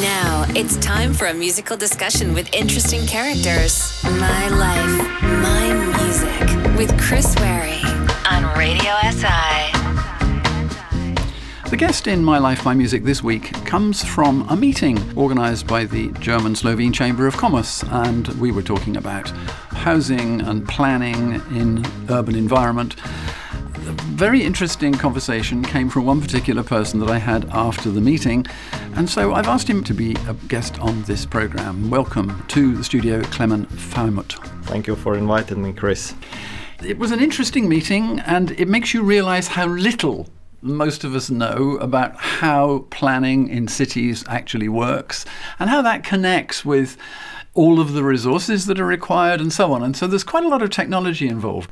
Now it's time for a musical discussion with interesting characters. My life, my music with Chris Wary on Radio SI. The guest in My Life, My Music this week comes from a meeting organised by the German Slovene Chamber of Commerce, and we were talking about housing and planning in urban environment. A very interesting conversation came from one particular person that I had after the meeting, and so I've asked him to be a guest on this programme. Welcome to the studio, Klemen Fajmut. Thank you for inviting me, Chris. It was an interesting meeting, and it makes you realise how little most of us know about how planning in cities actually works and how that connects with all of the resources that are required and so on. And so there's quite a lot of technology involved.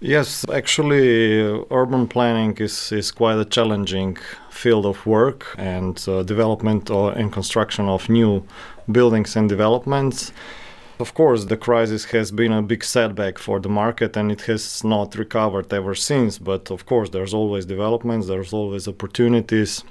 Yes, actually, urban planning is, is quite a challenging field of work and uh, development or, and construction of new buildings and developments. Of course, the crisis has been a big setback for the market and it has not recovered ever since. But of course, there's always developments, there's always opportunities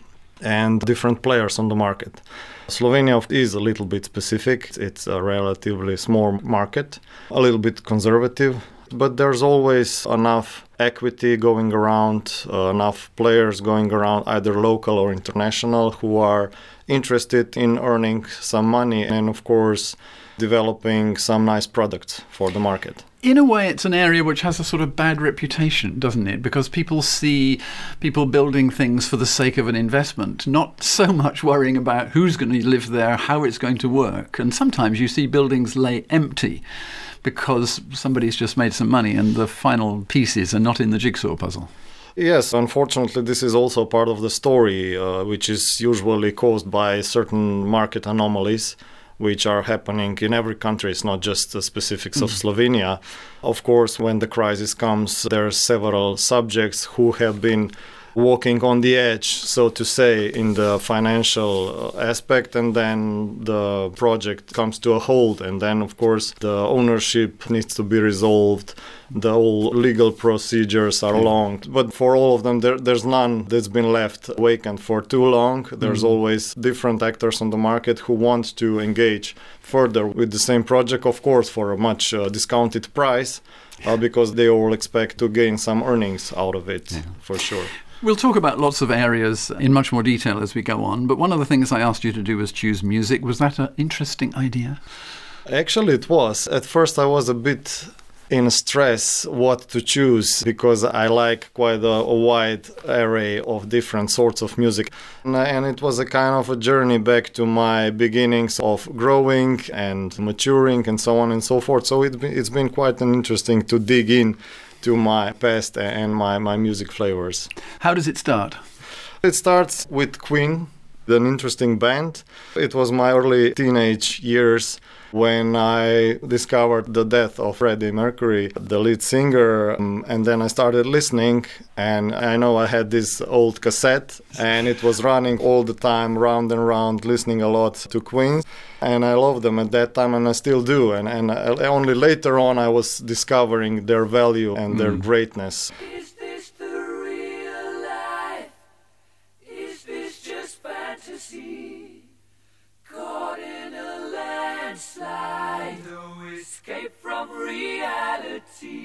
and different players on the market. Slovenia is a little bit specific. It's a relatively small market, a little bit conservative, but there's always enough equity going around, uh, enough players going around, either local or international, who are interested in earning some money. And of course, developing some nice products for the market. In a way, it's an area which has a sort of bad reputation, doesn't it? Because people see people building things for the sake of an investment, not so much worrying about who's going to live there, how it's going to work. And sometimes you see buildings lay empty because somebody's just made some money and the final pieces are not in the jigsaw puzzle. Yes, unfortunately, this is also part of the story, uh, which is usually caused by certain market anomalies which are happening in every country. It's not just the specifics of mm. Slovenia. Of course, when the crisis comes, there are several subjects who have been walking on the edge, so to say, in the financial uh, aspect, and then the project comes to a halt, and then, of course, the ownership needs to be resolved. The whole legal procedures are long, but for all of them, there, there's none that's been left vacant for too long. There's mm always different actors on the market who want to engage further with the same project, of course, for a much uh, discounted price. Uh, because they all expect to gain some earnings out of it, yeah. for sure. We'll talk about lots of areas in much more detail as we go on, but one of the things I asked you to do was choose music. Was that an interesting idea? Actually, it was. At first, I was a bit in stress what to choose because I like quite a, a, wide array of different sorts of music. And, uh, and, it was a kind of a journey back to my beginnings of growing and maturing and so on and so forth. So it, it's been quite an interesting to dig in to my past and my, my music flavors. How does it start? It starts with Queen, an interesting band. It was my early teenage years when I discovered the death of Freddie Mercury, the lead singer, um, and then I started listening. And I know I had this old cassette, and it was running all the time, round and round, listening a lot to Queen. And I loved them at that time, and I still do. And, and only later on, I was discovering their value and their mm. greatness. Reality.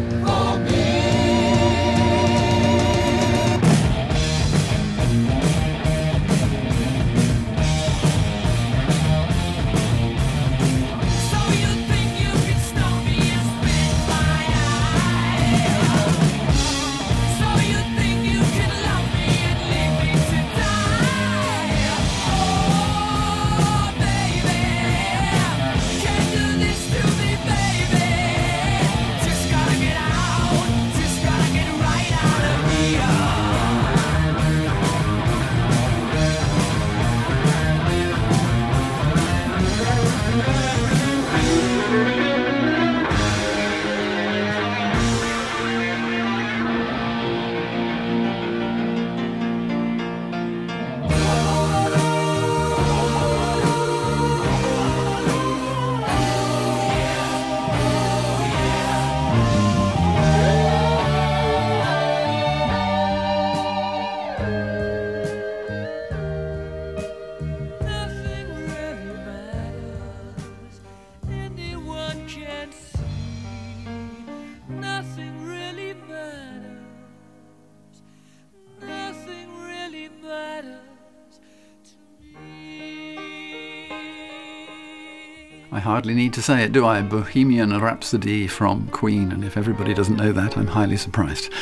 Hardly need to say it, do I? Bohemian Rhapsody from Queen, and if everybody doesn't know that, I'm highly surprised.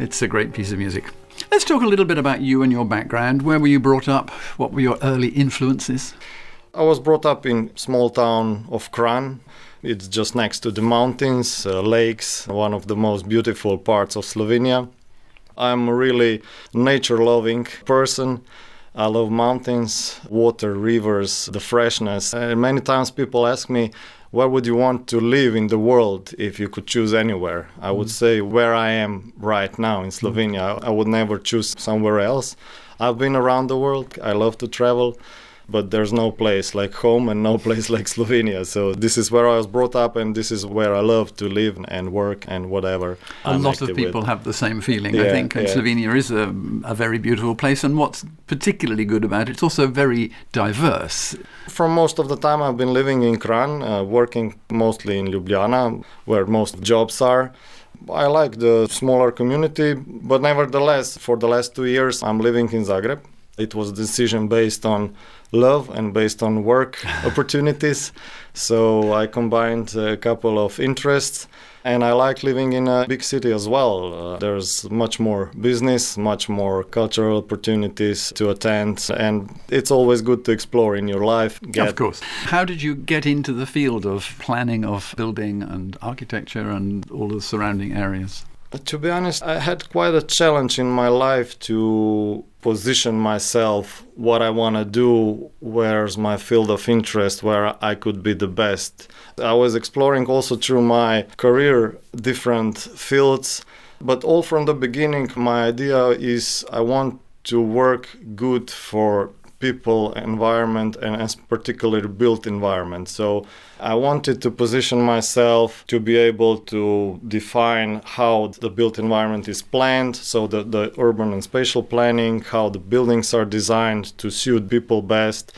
It's a great piece of music. Let's talk a little bit about you and your background. Where were you brought up? What were your early influences? I was brought up in small town of Kranj. It's just next to the mountains, uh, lakes, one of the most beautiful parts of Slovenia. I'm a really nature-loving person. I love mountains, water, rivers, the freshness. And many times people ask me, where would you want to live in the world if you could choose anywhere? I would mm. say where I am right now in mm. Slovenia. I would never choose somewhere else. I've been around the world. I love to travel, but there's no place like home and no place like Slovenia. So this is where I was brought up, and this is where I love to live and work and whatever. A I'm lot of people with. have the same feeling, I think. And yeah. Slovenia is a, a very beautiful place, and what's particularly good about it, it's also very diverse. For most of the time, I've been living in Kranj, uh, working mostly in Ljubljana, where most jobs are. I like the smaller community, but nevertheless, for the last two years, I'm living in Zagreb. It was a decision based on love and based on work opportunities. So I combined a couple of interests. And I like living in a big city as well. Uh, there's much more business, much more cultural opportunities to attend, and it's always good to explore in your life. of course. How did you get into the field of planning of building and architecture and all the surrounding areas? To be honest, I had quite a challenge in my life to position myself what I want to do, where's my field of interest, where I could be the best. I was exploring also through my career different fields, but all from the beginning, my idea is I want to work good for people, environment, and as particularly built environment. So I wanted to position myself to be able to define how the built environment is planned, so the, the urban and spatial planning, how the buildings are designed to suit people best.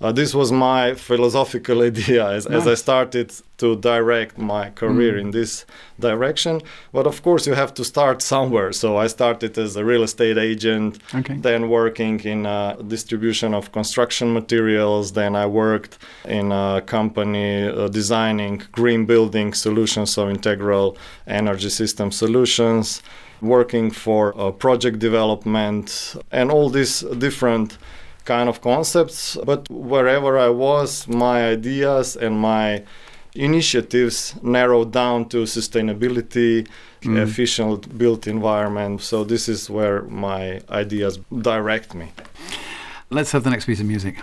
Uh, this was my philosophical idea as, as I started to direct my career in this direction. But of course, you have to start somewhere. So I started as a real estate agent, Okay. then working in uh, distribution of construction materials. Then I worked in a company uh, designing green building solutions, so integral energy system solutions. working for uh, project development, and all these different kind of concepts. But wherever I was, my ideas and my initiatives narrowed down to sustainability, Mm. efficient built environment. So this is where my ideas direct me. Let's have the next piece of music.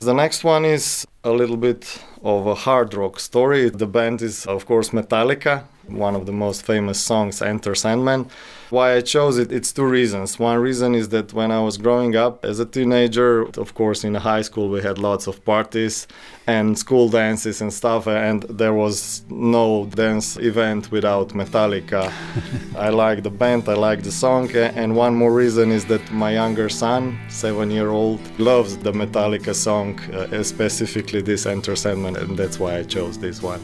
The next one is a little bit of a hard rock story. The band is, of course, Metallica. One of the most famous songs, Enter Sandman. Why I chose it, it's two reasons. One reason is that when I was growing up as a teenager, of course, in high school, we had lots of parties and school dances and stuff, and there was no dance event without Metallica. I like the band, I like the song, and one more reason is that my younger son, seven year old, loves the Metallica song, uh, specifically this Enter Sandman, and that's why I chose this one.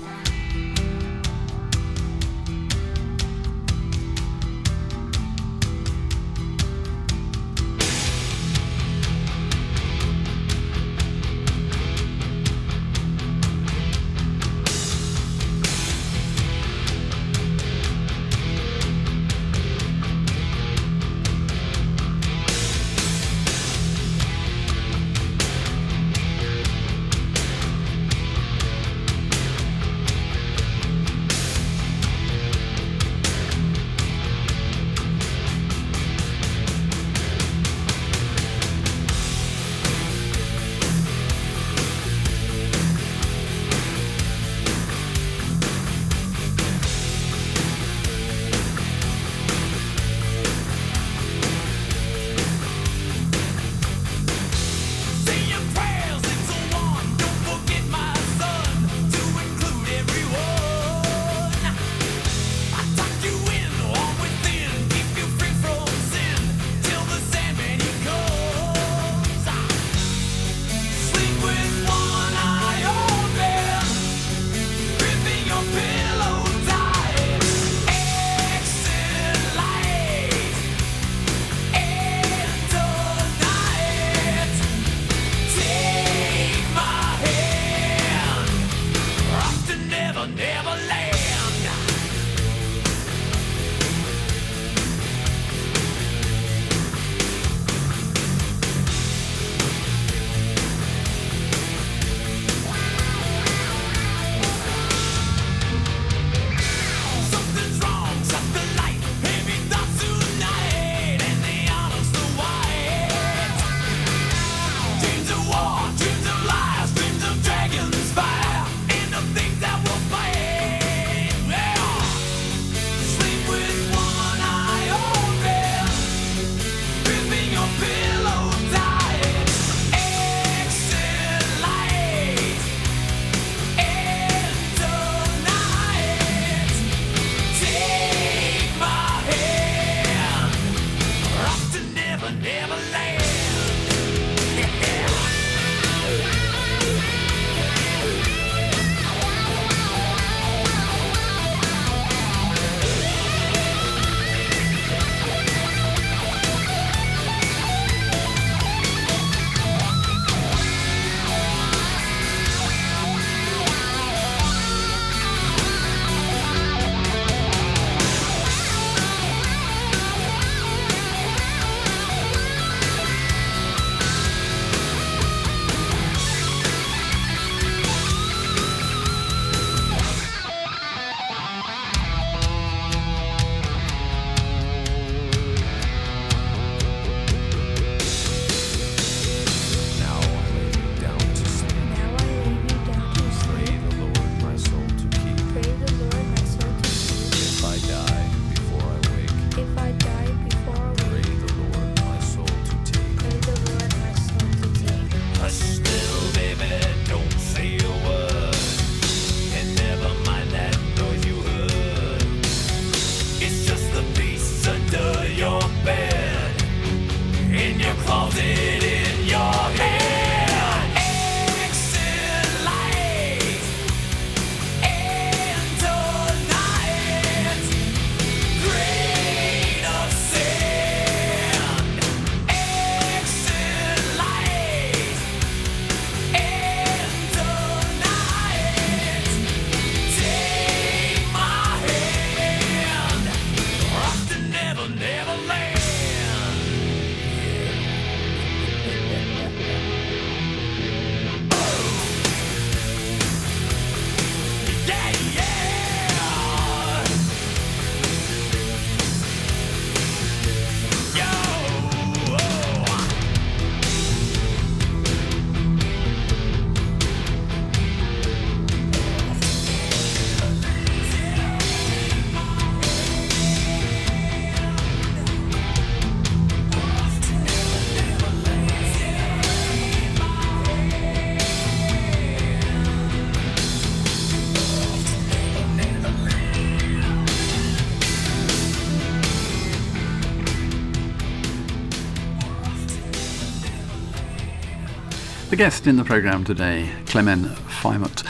Guest in the programme today, Klemen Fajmut.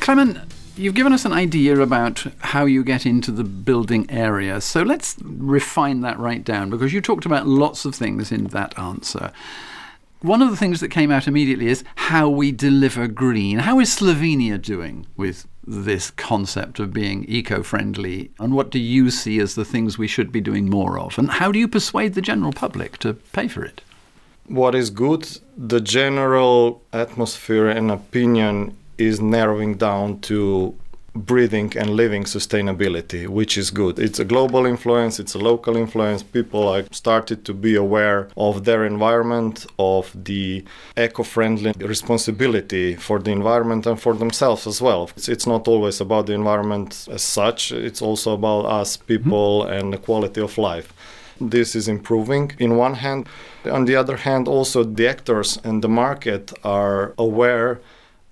Klemen, you've given us an idea about how you get into the building area. So let's refine that right down because you talked about lots of things in that answer. One of the things that came out immediately is how we deliver green. How is Slovenia doing with this concept of being eco friendly? And what do you see as the things we should be doing more of? And how do you persuade the general public to pay for it? What is good, the general atmosphere and opinion is narrowing down to breathing and living sustainability, which is good. It's a global influence, it's a local influence. People are started to be aware of their environment, of the eco-friendly responsibility for the environment and for themselves as well. It's, it's not always about the environment as such, it's also about us people mm-hmm. and the quality of life. This is improving in one hand. On the other hand, also the actors and the market are aware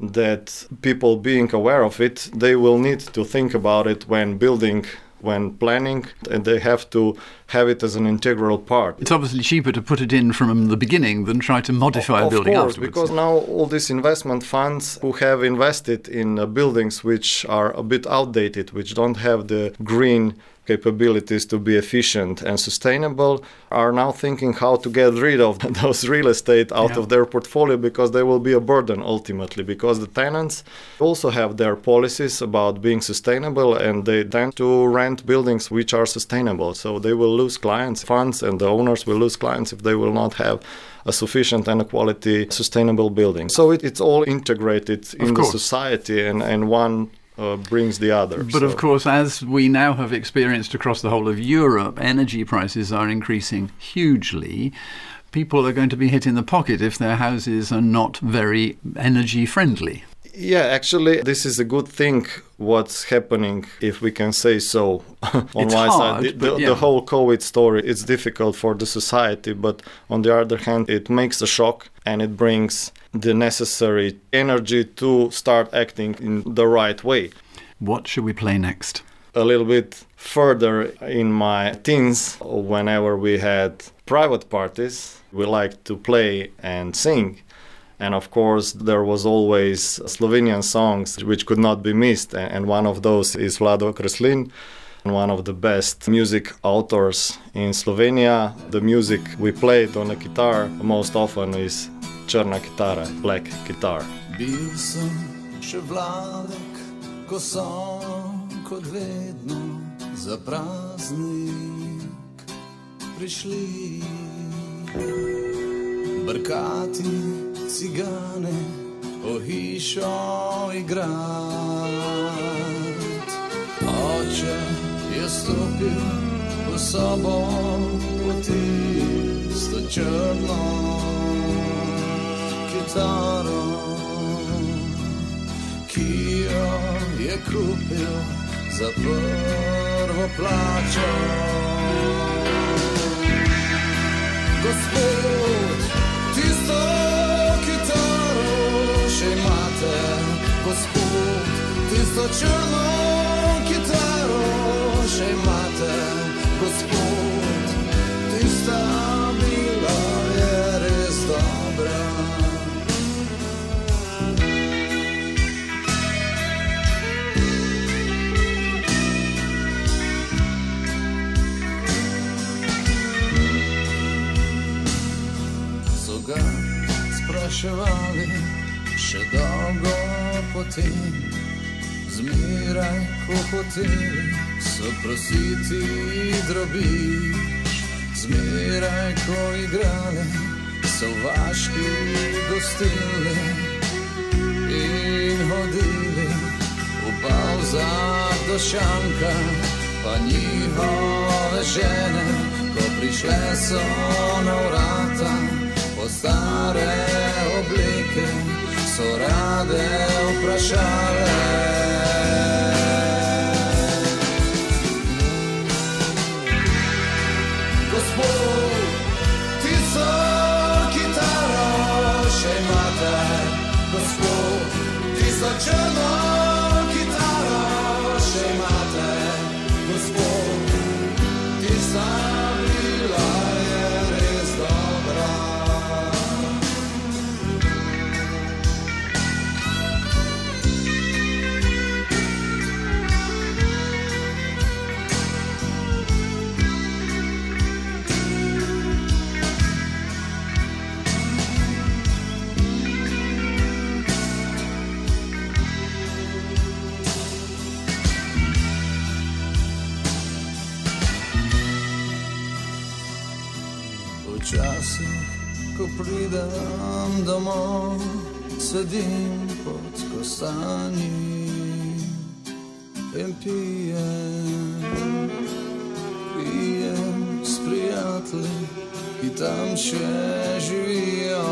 that people being aware of it, they will need to think about it when building when planning and they have to have it as an integral part. It's obviously cheaper to put it in from the beginning than try to modify of a building course, afterwards. because now all these investment funds who have invested in uh, buildings which are a bit outdated, which don't have the green capabilities to be efficient and sustainable are now thinking how to get rid of those real estate out yeah. of their portfolio because they will be a burden ultimately because the tenants also have their policies about being sustainable and they tend to rent buildings which are sustainable so they will lose clients funds and the owners will lose clients if they will not have a sufficient and a quality sustainable building so it, it's all integrated in the society and, and one uh, brings the other. But so. of course, as we now have experienced across the whole of Europe, energy prices are increasing hugely. People are going to be hit in the pocket if their houses are not very energy friendly. Yeah, actually, this is a good thing. What's happening, if we can say so, on it's one hard, side, the, the, yeah. the, whole COVID story it's difficult for the society, but on the other hand, it makes a shock and it brings the necessary energy to start acting in the right way. What should we play next? A little bit further in my teens, whenever we had private parties, we liked to play and sing. And of course, there was always Slovenian songs which could not be missed. And one of those is Vlado Kreslin, one of the best music authors in Slovenia. The music we played on the guitar most often is črna kitara, black guitar. Bil sem še vladek, ko sem kot vedno za praznik prišli. Brkati cigane, o hišo igrati. Oče je stopil v sobo, poti sto črno kitaro, ki jo je kupil za prvo plačo. Gospod, Со чорну кітару шеймата Господь, ти сам біла віри з добра. Суга спрашивали, ще довго потім zmeraj ko hoteli so prositi drobič, zmeraj ko igrali so vaški gostili in hodili v pauza do šanka, pa njihove žene, ko prišle so na vrata, po stare oblike so rade vprašale. Pridem domov, sedim pod kostanji in pijem, pijem s prijatelji, ki tam še živijo.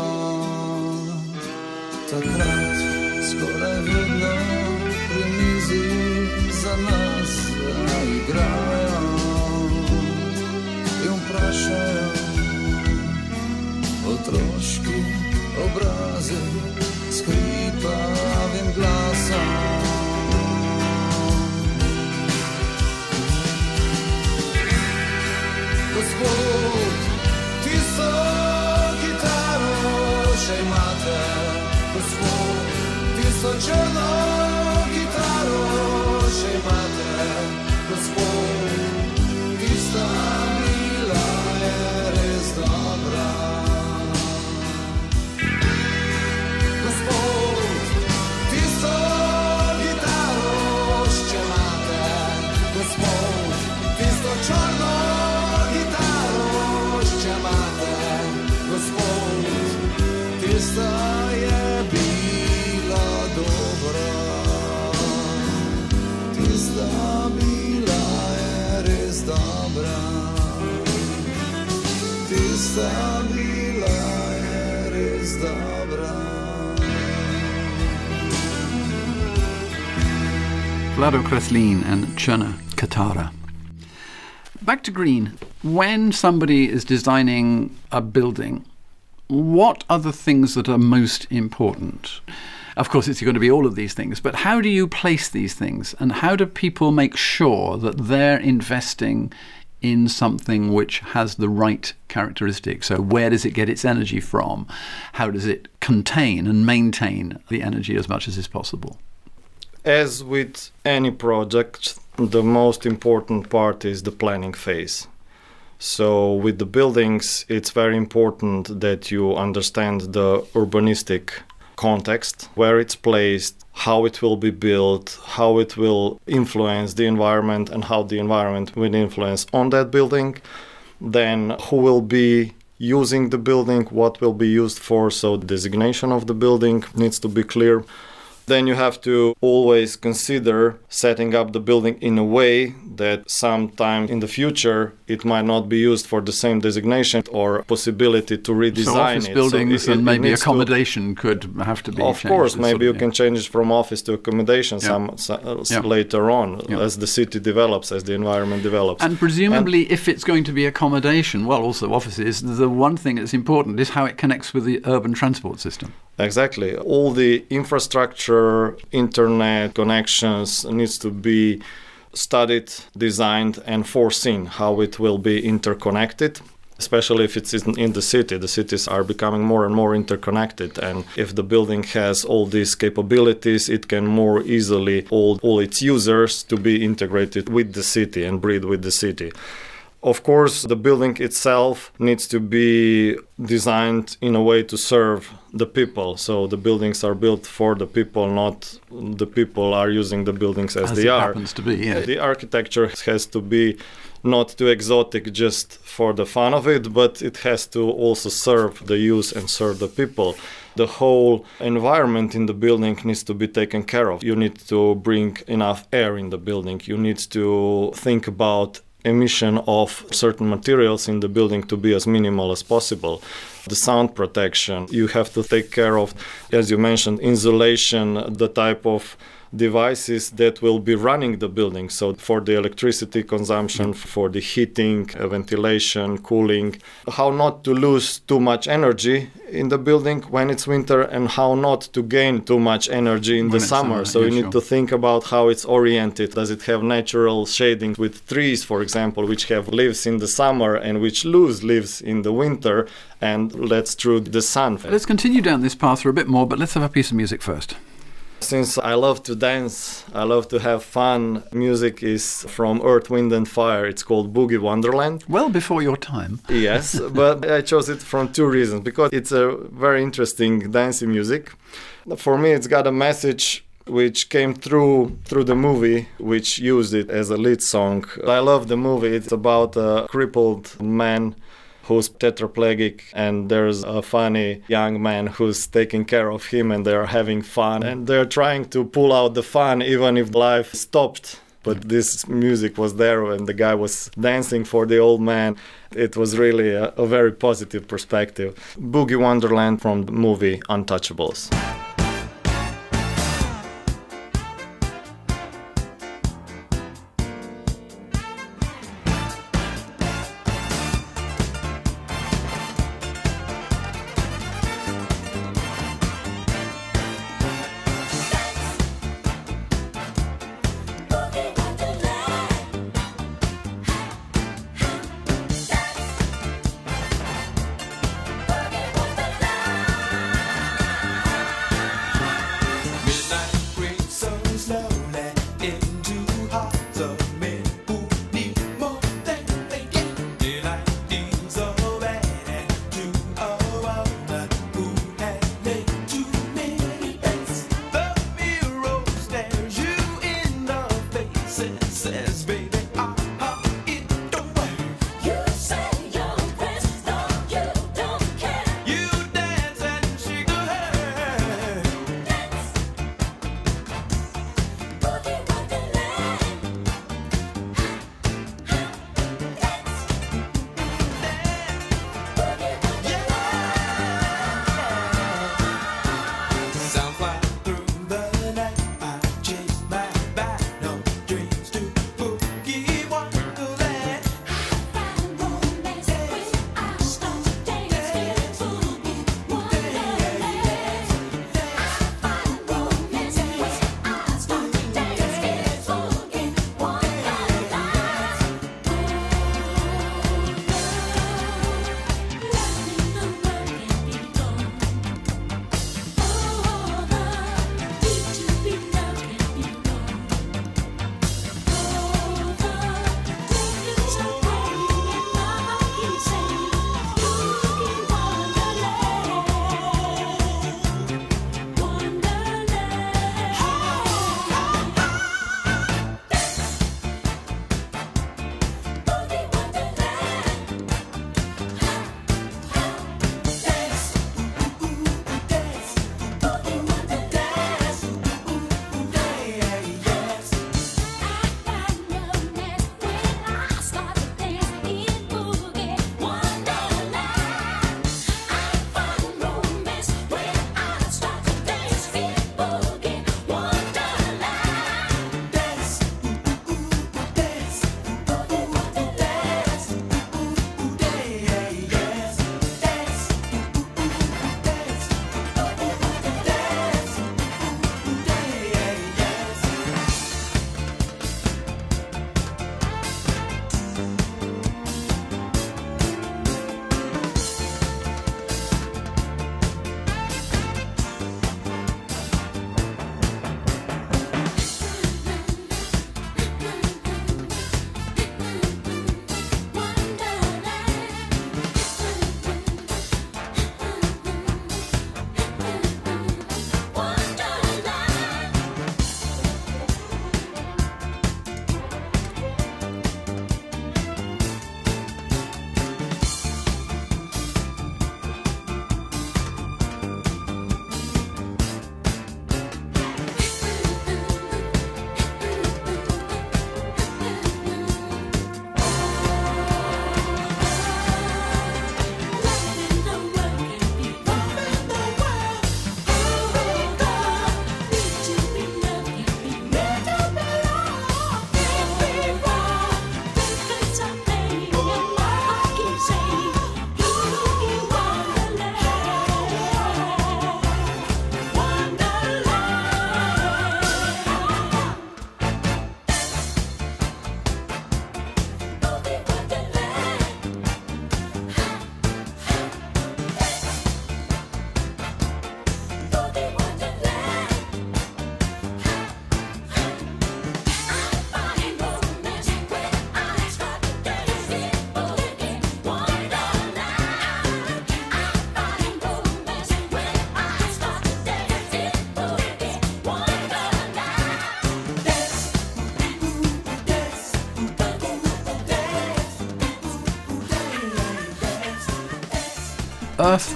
Takrat skoraj vedno pri mizi za nas igrajo obrazi s hripavim glasom. Gospod, tisto kitaro še imate, gospod, tisto črno Vlado Kreslin and Churna Katara. Back to green. When somebody is designing a building, what are the things that are most important? Of course, it's going to be all of these things, but how do you place these things? And how do people make sure that they're investing in something which has the right characteristics? So, where does it get its energy from? How does it contain and maintain the energy as much as is possible? As with any project, the most important part is the planning phase. So, with the buildings, it's very important that you understand the urbanistic context, where it's placed, how it will be built, how it will influence the environment, and how the environment will influence on that building. Then, who will be using the building, what will be used for, so designation of the building needs to be clear then you have to always consider setting up the building in a way that sometime in the future it might not be used for the same designation or possibility to redesign so office it. buildings it- it and maybe needs to- accommodation could have to be of course, maybe sort you of- can change it from office to accommodation Yeah. some, so- uh, Yeah. later on Yeah. as the city develops, as the environment develops. And presumably, if it's going to be accommodation, well, also offices, the one thing that's important is how it connects with the urban transport system. Exactly. All the infrastructure, internet connections needs to be studied, designed, and foreseen how it will be interconnected. Especially if it's in, the city, the cities are becoming more and more interconnected. And if the building has all these capabilities, it can more easily all, all its users to be integrated with the city and breed with the city. Of course, the building itself needs to be designed in a way to serve the people. So the buildings are built for the people, not the people are using the buildings as, As they it are. happens to be, yeah. The architecture has to be not too exotic just for the fun of it, but it has to also serve the use and serve the people. The whole environment in the building needs to be taken care of. You need to bring enough air in the building. You need to think about emission of certain materials in the building to be as minimal as possible. The sound protection, you have to take care of, as you mentioned, insulation, the type of devices that will be running the building. So, for the electricity consumption, for the heating, uh, ventilation, cooling, how not to lose too much energy in the building when it's winter, and how not to gain too much energy in When the summer. summer, So, yeah, you need sure. to think about how it's oriented. Does it have natural shading with trees, for example, which have leaves in the summer and which lose leaves in the winter and lets through the sun? Let's continue down this path for a bit more, but let's have a piece of music first. Since I love to dance, I love to have fun. Music is from Earth, Wind, and Fire. It's called Boogie Wonderland. Well before your time. Yes, but I chose it from two reasons because it's a very interesting dancing music. For me, it's got a message which came through through the movie which used it as a lead song. I love the movie. It's about a crippled man who's tetraplegic and there's a funny young man who's taking care of him and they're having fun and they're trying to pull out the fun even if life stopped. But this music was there and the guy was dancing for the old man. It was really a, a very positive perspective. Boogie wonderland from the movie untouchables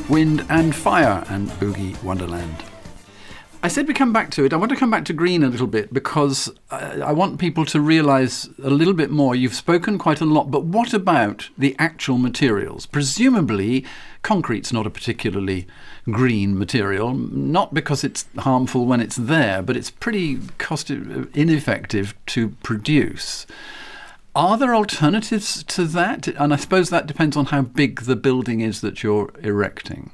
Wind and Fire and Boogie Wonderland. I said we come back to it. I want to come back to green a little bit because I, I want people to realize a little bit more. You've spoken quite a lot, but what about the actual materials? Presumably, concrete's not a particularly green material, not because it's harmful when it's there, but it's pretty cost uh, ineffective to produce. Are there alternatives to that? And I suppose that depends on how big the building is that you're erecting.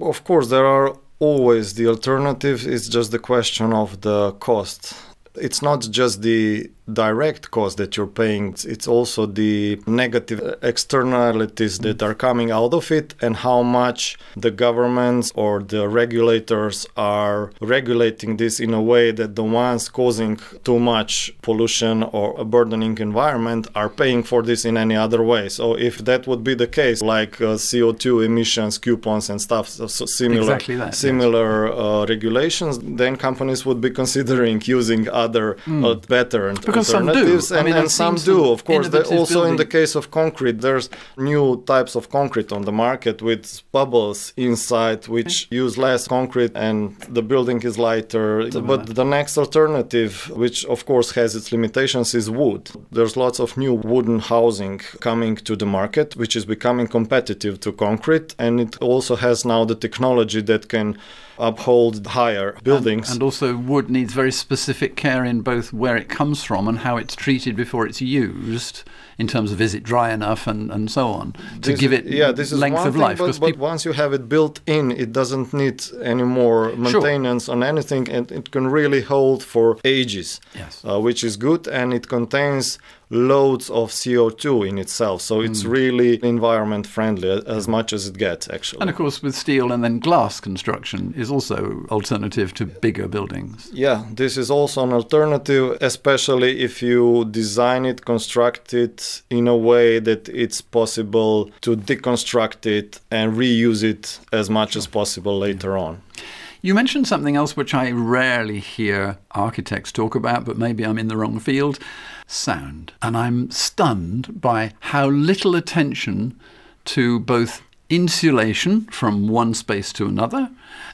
Of course, there are always the alternative. It's just the question of the cost. It's not just the direct cost that you're paying, it's also the negative externalities that are coming out of it and how much the governments or the regulators are regulating this in a way that the ones causing too much pollution or a burdening environment are paying for this in any other way. So if that would be the case, like uh, CO2 emissions, coupons and stuff, so, similar, Exactly that, similar uh, regulations, then companies would be considering using other uh, better and Because some do. alternatives, I and, mean, and some do, of course. Also, in the case of concrete, there's new types of concrete on the market with bubbles inside, which use less concrete, and the building is lighter. But the next alternative, which of course has its limitations, is wood. There's lots of new wooden housing coming to the market, which is becoming competitive to concrete, and it also has now the technology that can uphold higher buildings. And also, wood needs very specific care in both where it comes from and how it's treated before it's used, in terms of is it dry enough and, and so on, to This give it yeah, this is length one of thing, life. But, but once you have it built in, it doesn't need any more maintenance on anything, and it can really hold for ages. Yes. uh, which is good, and it contains loads of CO2 in itself, so it's hmm. really environment friendly as much as it gets actually. and of course, with steel and then glass construction is also alternative to bigger buildings. Yeah, this is also an alternative, especially if you design it, construct it in a way that it's possible to deconstruct it and reuse it as much as possible later on. You mentioned something else which I rarely hear architects talk about, but maybe I'm in the wrong field sound. And I'm stunned by how little attention to both insulation from one space to another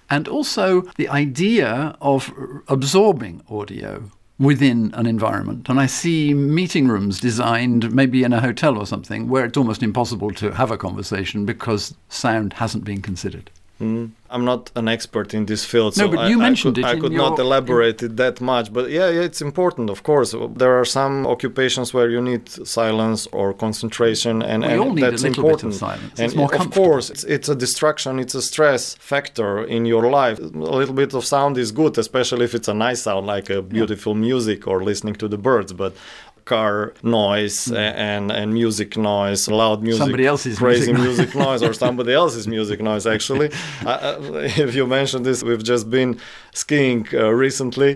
and also the idea of absorbing audio within an environment. And I see meeting rooms designed maybe in a hotel or something where it's almost impossible to have a conversation because sound hasn't been considered. Mm. I'm not an expert in this field, No, so but I, you I mentioned could, it I could not your- elaborate it that much. But yeah, yeah, it's important, of course. There are some occupations where you need silence or concentration, and, We and all need a that's little bit of important. silence. And It's more of course, it's, it's a distraction, it's a stress factor in your life. A little bit of sound is good, especially if it's a nice sound, like a beautiful music or listening to the birds. But car noise a- and and music noise, loud music. Somebody else's crazy music music noise, or somebody else's music noise. Actually, uh, if you mentioned this, we've just been skiing uh, recently.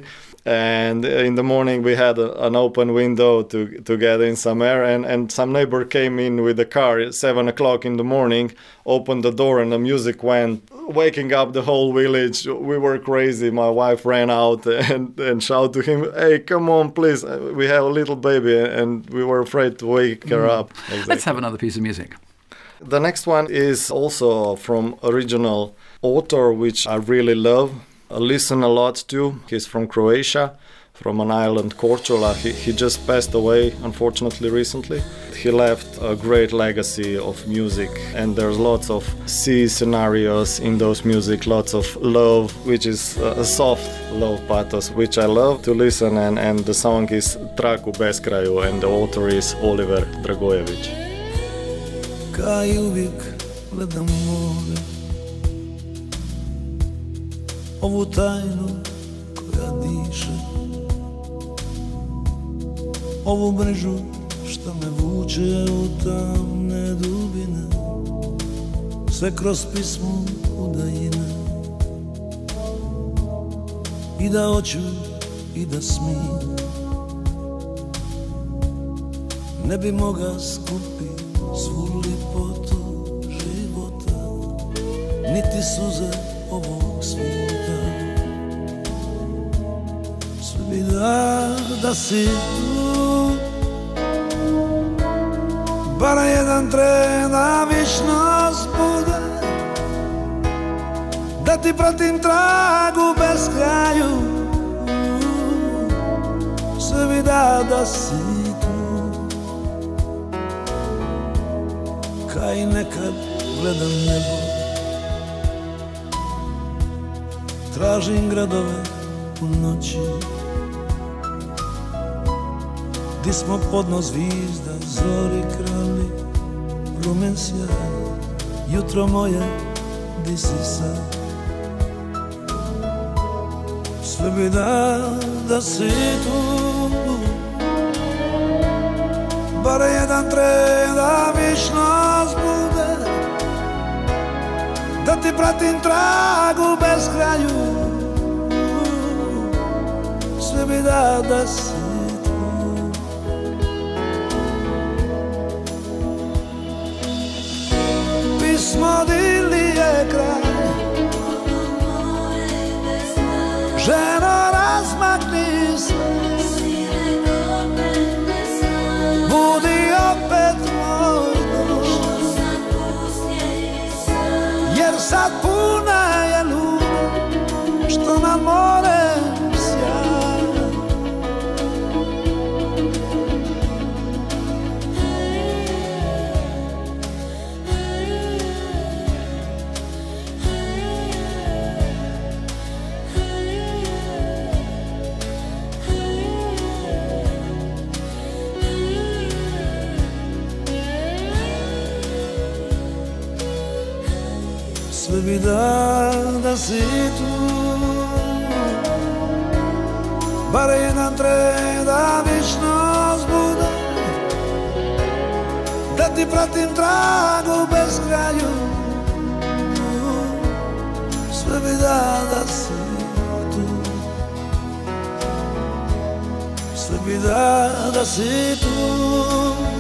And in the morning, we had a, an open window to to get in some air, and, and some neighbor came in with a car at seven o'clock in the morning, opened the door, and the music went, waking up the whole village. We were crazy. My wife ran out and, and shouted to him, "Hey, come on, please! We have a little baby," and we were afraid to wake her mm. up. Let's have another piece of music. The next one is also from original author, which I really love. I listen a lot to. He's from Croatia, from an island Korčula. He, he just passed away, unfortunately, recently. He left a great legacy of music, and there's lots of sea scenarios in those music, lots of love, which is a a soft love pathos, which I love to listen. And, and the song is Trag u beskraju, and the author is Oliver Dragojević. Kao i uvijek gledam more Ovu tajnu koja diše. Ovu mrežu što me vuče u tamne dubine. Sve kroz pismu udajine. I da hoću i da smijem. Ne bi moga skupi svu lipotu života Niti suze ovog svijeta Bi da, da si tu. Bara jedan tren da višnost bude ti pratim tragu bez kraju. Da da si tu. Kaj nekad gledam nebo. Tražim gradove u noći Di smo podno zvizda, zori krali Rumen sjaj, jutro moje, di si sad? Sve bi da, da si tu. Bar jedan tren da višnost bude Da ti pratim tragu bez kraju. Sve bi da, da si dili je Sve bi da, da si tu Bar jedan tren da višnost bude Da ti pratim tragu bez kraju Sve bi da, da si tu Sve bi da, da si tu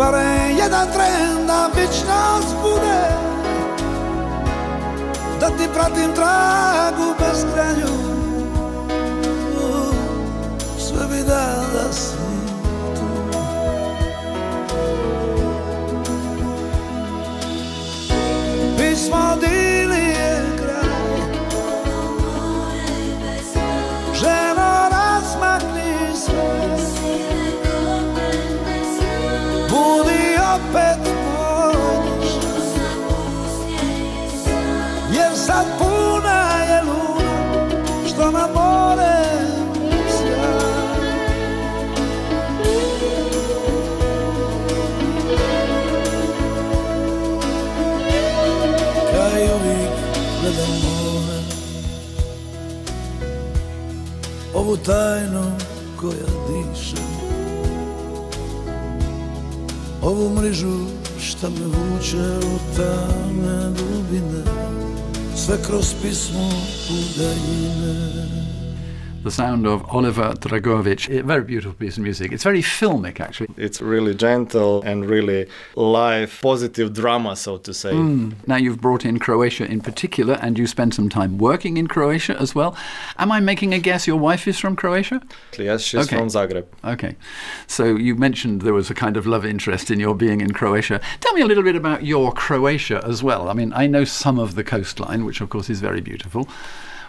Bardziej jeden trenda być nas bude. Da ty pra tym tragu bez graniu Swe wydada snitu Pismo Ovu tajnu koja diše. Ovu mrižu šta me vuče u tamne dubine Sve kroz pismo udajine The sound of Oliver Dragovic. A very beautiful piece of music. It's very filmic, actually. It's really gentle and really live, positive drama, so to say. Hmm. Now you've brought in Croatia in particular, and you spent some time working in Croatia as well. Am I making a guess? Your wife is from Croatia? Yes, she's Okay. from Zagreb. Okay. So you mentioned there was a kind of love interest in your being in Croatia. Tell me a little bit about your Croatia as well. I mean, I know some of the coastline, which of course is very beautiful.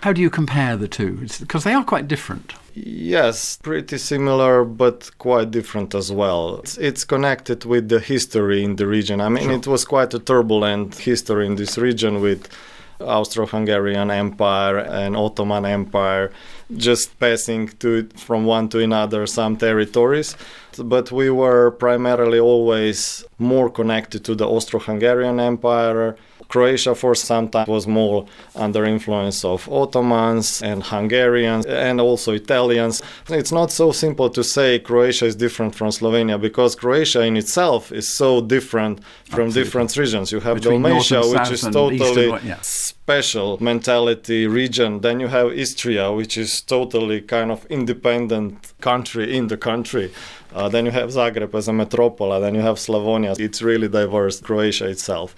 How do you compare the two? Because they are quite different. Yes, pretty similar, but quite different as well. It's, it's connected with the history in the region. I mean, it was quite a turbulent history in this region with Austro-Hungarian Empire and Ottoman Empire just passing to from one to another some territories but we were primarily always more connected to the Austro-Hungarian Empire Croatia for some time was more under influence of Ottomans and Hungarians and also Italians. It's not so simple to say Croatia is different from Slovenia because Croatia in itself is so different from Absolutely. different regions. You have Between Dalmatia, which is and totally yeah. special mentality region. Then you have Istria, which is totally kind of independent country in the country. Uh, then you have Zagreb as a metropolis. Then you have Slavonia. It's really diverse, Croatia itself.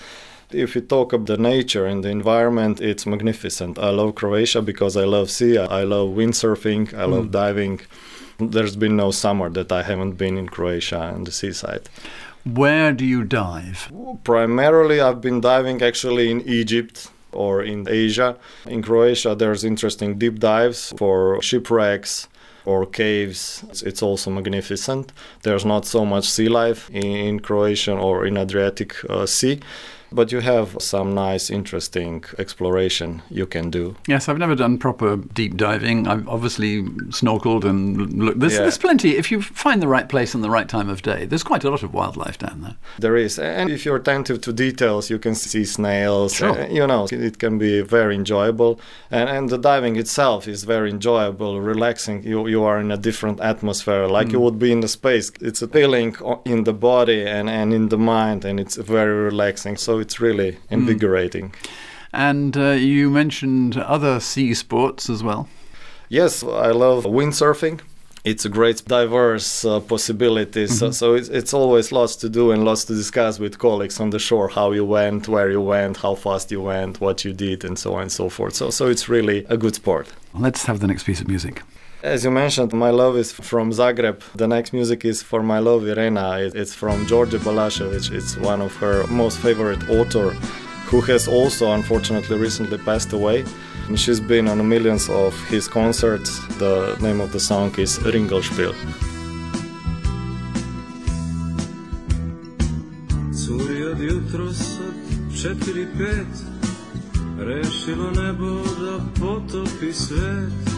If you talk of the nature and the environment, it's magnificent. I love Croatia because I love sea. I love windsurfing. I love diving. There's been no summer that I haven't been in Croatia and the seaside. Where do you dive? Primarily, I've been diving actually in Egypt or in Asia. In Croatia, there's interesting deep dives for shipwrecks or caves. It's, it's also magnificent. There's not so much sea life in, in Croatian or in Adriatic uh, Sea. But you have some nice, interesting exploration you can do. Yes, I've never done proper deep diving. I've obviously snorkeled and looked. There's, Yeah. there's plenty. If you find the right place and the right time of day, there's quite a lot of wildlife down there. There is, and if you're attentive to details, you can see snails. Sure. uh, you know, it can be very enjoyable, and and the diving itself is very enjoyable, relaxing. You you are in a different atmosphere, like you would be in the space. It's a feeling in the body and and in the mind, and it's very relaxing. So it's really invigorating. And uh, you mentioned other sea sports as well. Yes, I love windsurfing. It's a great diverse uh, possibilities. So, so it's, it's always lots to do and lots to discuss with colleagues on the shore. How you went, where you went, how fast you went, what you did, and so on and so forth. So so it's really a good sport. Let's have the next piece of music. As you mentioned, my love is from Zagreb. The next music is for my love Irena. It's from Đorđe Balašević. It's one of her most favorite author, who has also unfortunately recently passed away. She's been on millions of his concerts. The name of the song is Ringišpil. Curi od jutros od četiri pet Rešilo nebo da potopi svet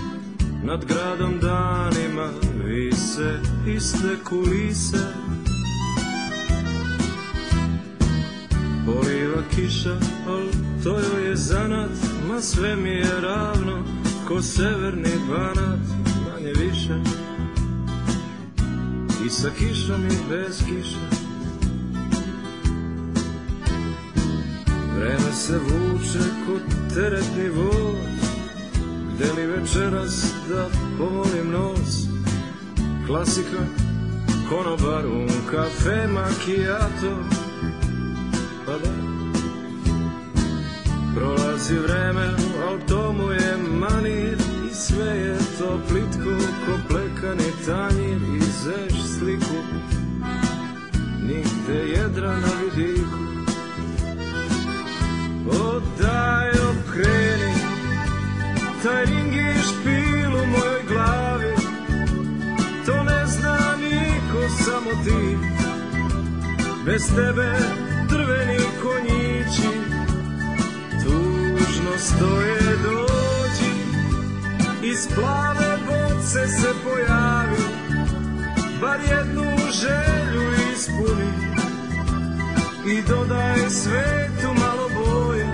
Nad gradom danima vise iste kulise. Poliva kiša, al to joj je zanat Ma sve mi je ravno, ko severni banat Manje više. I sa kišom i bez kiše. Vreme se vuče ko teretni voz Gde li večeras da pomolim nos? Klasika, un kafe, macchiato Pa da. Prolazi vreme, al to mu je manir I sve je to plitko ko plekani tanjir. I zeš sliku Nigde jedra na vidiku. O daj okreni Taj ring je špil u mojoj glavi. To ne zna niko, samo ti. Bez tebe drveni konjići Tužno stoje dođi. Iz plave boce se pojavi Bar jednu želju ispuni. I dodaj svetu malo boje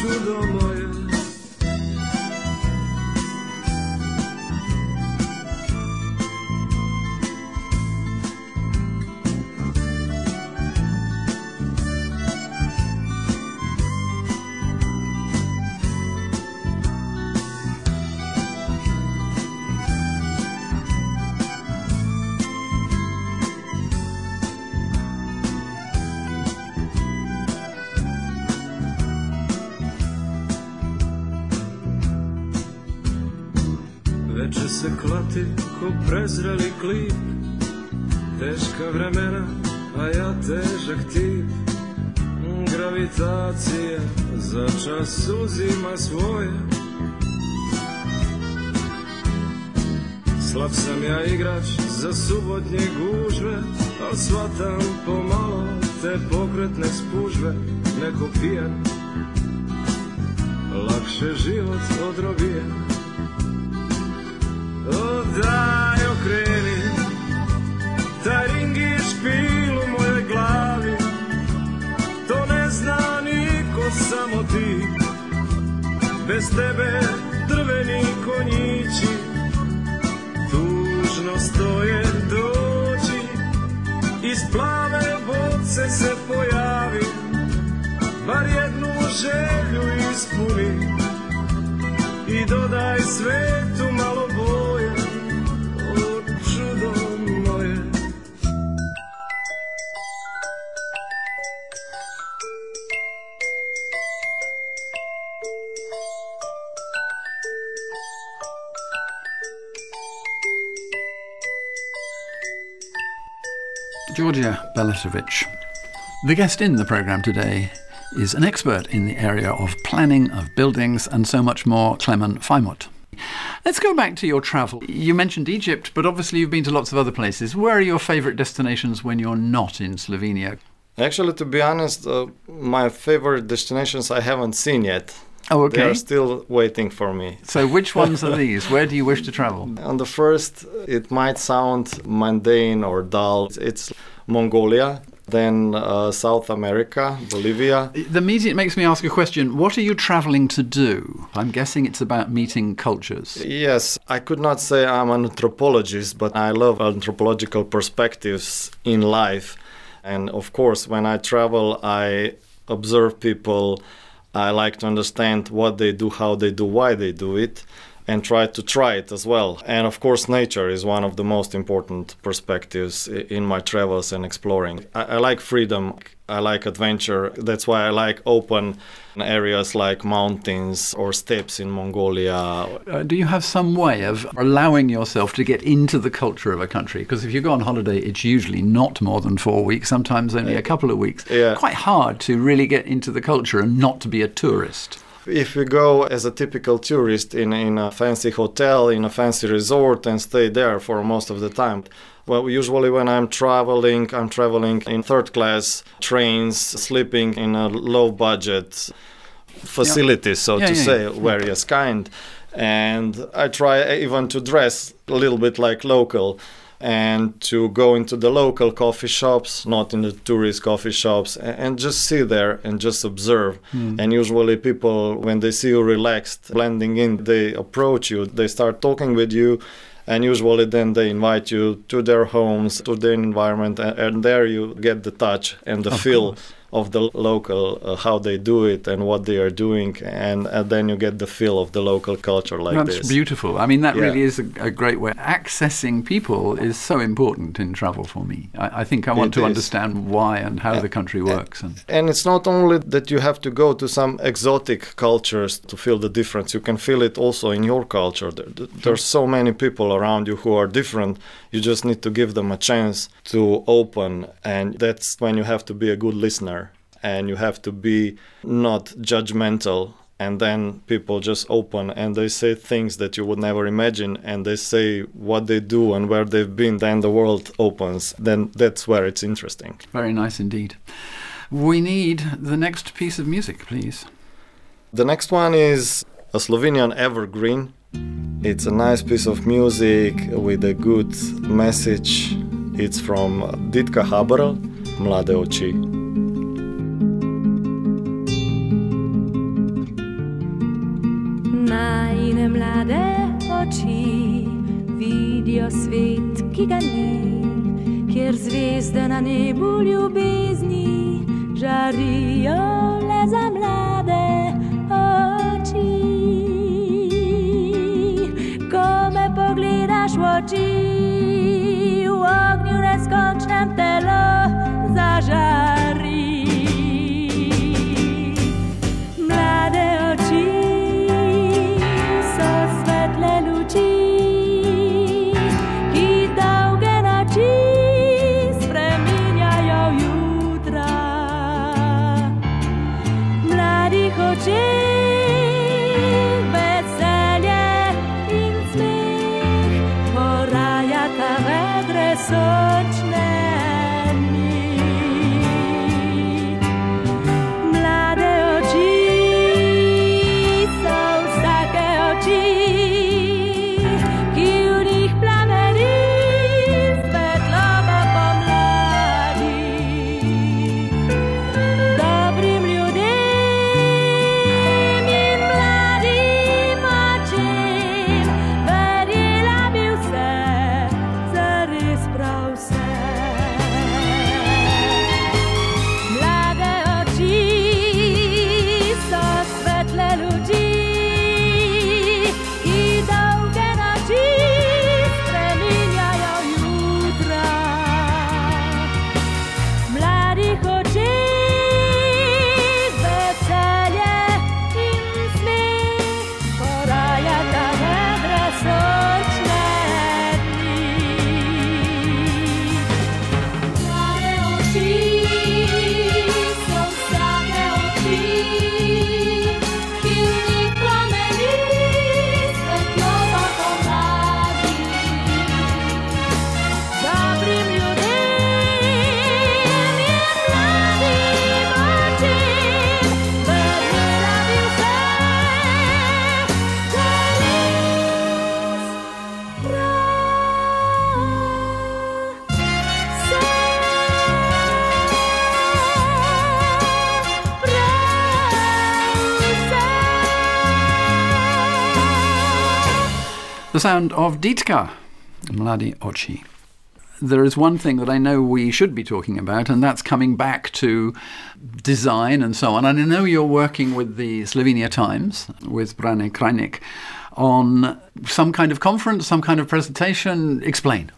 čudo moje klati ko prezreli klip. Teška vremena, a ja težak tip. Gravitacija za čas uzima svoje. Slab sam ja igrač za subotnje gužve Al shvatam pomalo te pokretne spužve. Neko pijan Lakše život od robije O daj okreni Taj ring i špil u mojoj glavi. To ne zna niko, samo ti. Bez tebe drveni konjići Tužno stoje dođi Iz plave boce se pojavi Bar jednu želju ispuni. I dodaj svetu Georgia Belatovic. The guest in the programme today is an expert in the area of planning of buildings and so much more, Klemen Fajmut. Let's go back to your travel. You mentioned Egypt, but obviously you've been to lots of other places. Where are your favourite destinations when you're not in Slovenia? Actually, to be honest, uh, my favorite destinations I haven't seen yet. Oh, They are still waiting for me. So, which ones are these? Where do you wish to travel? On the first, it might sound mundane or dull. It's Mongolia, then uh, South America, Bolivia. The immediate makes me ask a question. What are you travelling to do? I'm guessing it's about meeting cultures. Yes, I could not say I'm an anthropologist, but I love anthropological perspectives in life. And of course, when I travel, I observe people. I like to understand what they do, how they do, why they do it, and try to try it as well. And of course, nature is one of the most important perspectives in my travels and exploring. I, I like freedom. I like adventure. That's why I like open areas like mountains or steppes in Mongolia Uh, do you have some way of allowing yourself to get into the culture of a country? Because if you go on holiday, it's usually not more than four weeks, sometimes only a couple of weeks. Yeah. Quite hard to really get into the culture and not to be a tourist. If we go as a typical tourist in, in a fancy hotel, in a fancy resort, and stay there for most of the time, well, usually when I'm traveling, I'm traveling in third class trains, sleeping in a low budget facilities, so Yeah, to yeah, say, yeah. various kind. And I try even to dress a little bit like local and to go into the local coffee shops, not in the tourist coffee shops, and just sit there and just observe. Hmm. And usually, people, when they see you relaxed, blending in, they approach you, they start talking with you, and usually then they invite you to their homes, to their environment, and, and there you get the touch and the Of feel course. Of the local, uh, how they do it and what they are doing, and, and then you get the feel of the local culture like That's this. beautiful. I mean, that Yeah. really is a, a great way. Accessing people is so important in travel for me. I, I think I want It to is. understand why and how the country works. And And it's not only that you have to go to some exotic cultures to feel the difference, you can feel it also in your culture. There, there- there's so many people around you who are different. You just need to give them a chance to open, and that's when you have to be a good listener and you have to be not judgmental. And then people just open and they say things that you would never imagine, and they say what they do and where they've been. Then the world opens. Then that's where it's interesting. very nice indeed. We need the next piece of music, please. The next one is a Slovenian evergreen. It's a nice piece of music with a good message. It's from Ditka Haberl, Mlade oči. Najne mlade oči vidijo svet, ki ga ni, kjer zvezde na nebu ljubezni žarijo le za mlade oči. Ko me pogledaš v oči, The sound of Ditka, Mladi Ochi. There is one thing that I know we should be talking about, and that's coming back to design and so on. And I know you're working with the Slovenia Times, with Brane Krajnik, on some kind of conference, some kind of presentation. Explain.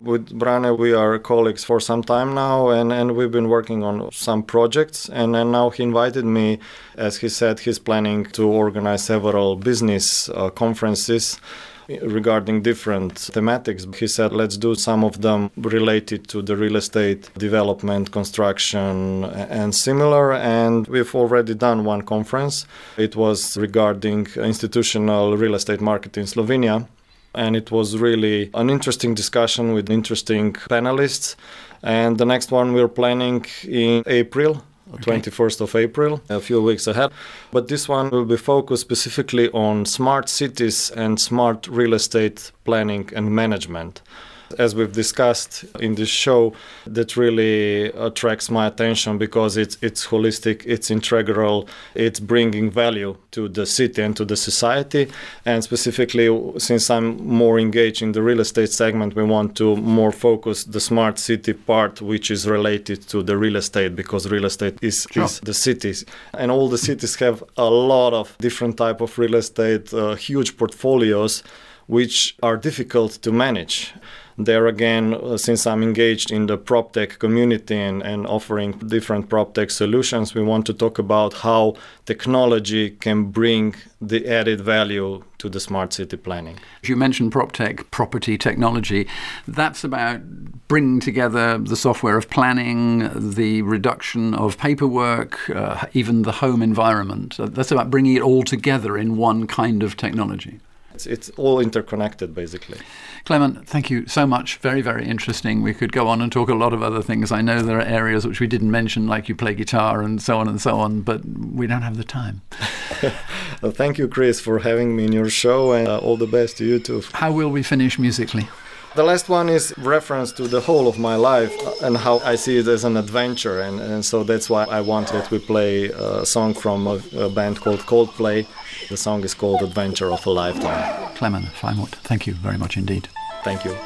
With Brane, we are colleagues for some time now, and, and we've been working on some projects. And, and now he invited me, as he said, he's planning to organize several business uh, conferences regarding different thematics. He said, let's do some of them related to the real estate development, construction, and similar. And we've already done one conference. It was regarding institutional real estate market in Slovenia and it was really an interesting discussion with interesting panelists. And the next one we're planning in April. Okay. 21st of April, a few weeks ahead. But this one will be focused specifically on smart cities and smart real estate planning and management as we've discussed in this show, that really attracts my attention because it's it's holistic, it's integral, it's bringing value to the city and to the society. And specifically, since I'm more engaged in the real estate segment, we want to more focus the smart city part, which is related to the real estate because real estate is, sure. is the cities, and all the cities have a lot of different type of real estate, uh, huge portfolios which are difficult to manage there again, uh, since I'm engaged in the prop tech community and, and offering different prop tech solutions, we want to talk about how technology can bring the added value to the smart city planning. You mentioned prop tech, property technology. That's about bringing together the software of planning, the reduction of paperwork, uh, even the home environment. That's about bringing it all together in one kind of technology. It's, it's all interconnected, basically. Klemen, thank you so much. Very, very interesting. We could go on and talk a lot of other things. I know there are areas which we didn't mention, like you play guitar and so on and so on, but we don't have the time. well, thank you, Chris, for having me in your show, and uh, all the best to you too. How will we finish musically? The last one is reference to the whole of my life and how I see it as an adventure, and, and so that's why I wanted that we play a song from a, a band called Coldplay. The song is called Adventure of a Lifetime. Klemen Fajmut, thank you very much indeed. Thank you.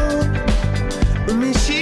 road. Me she.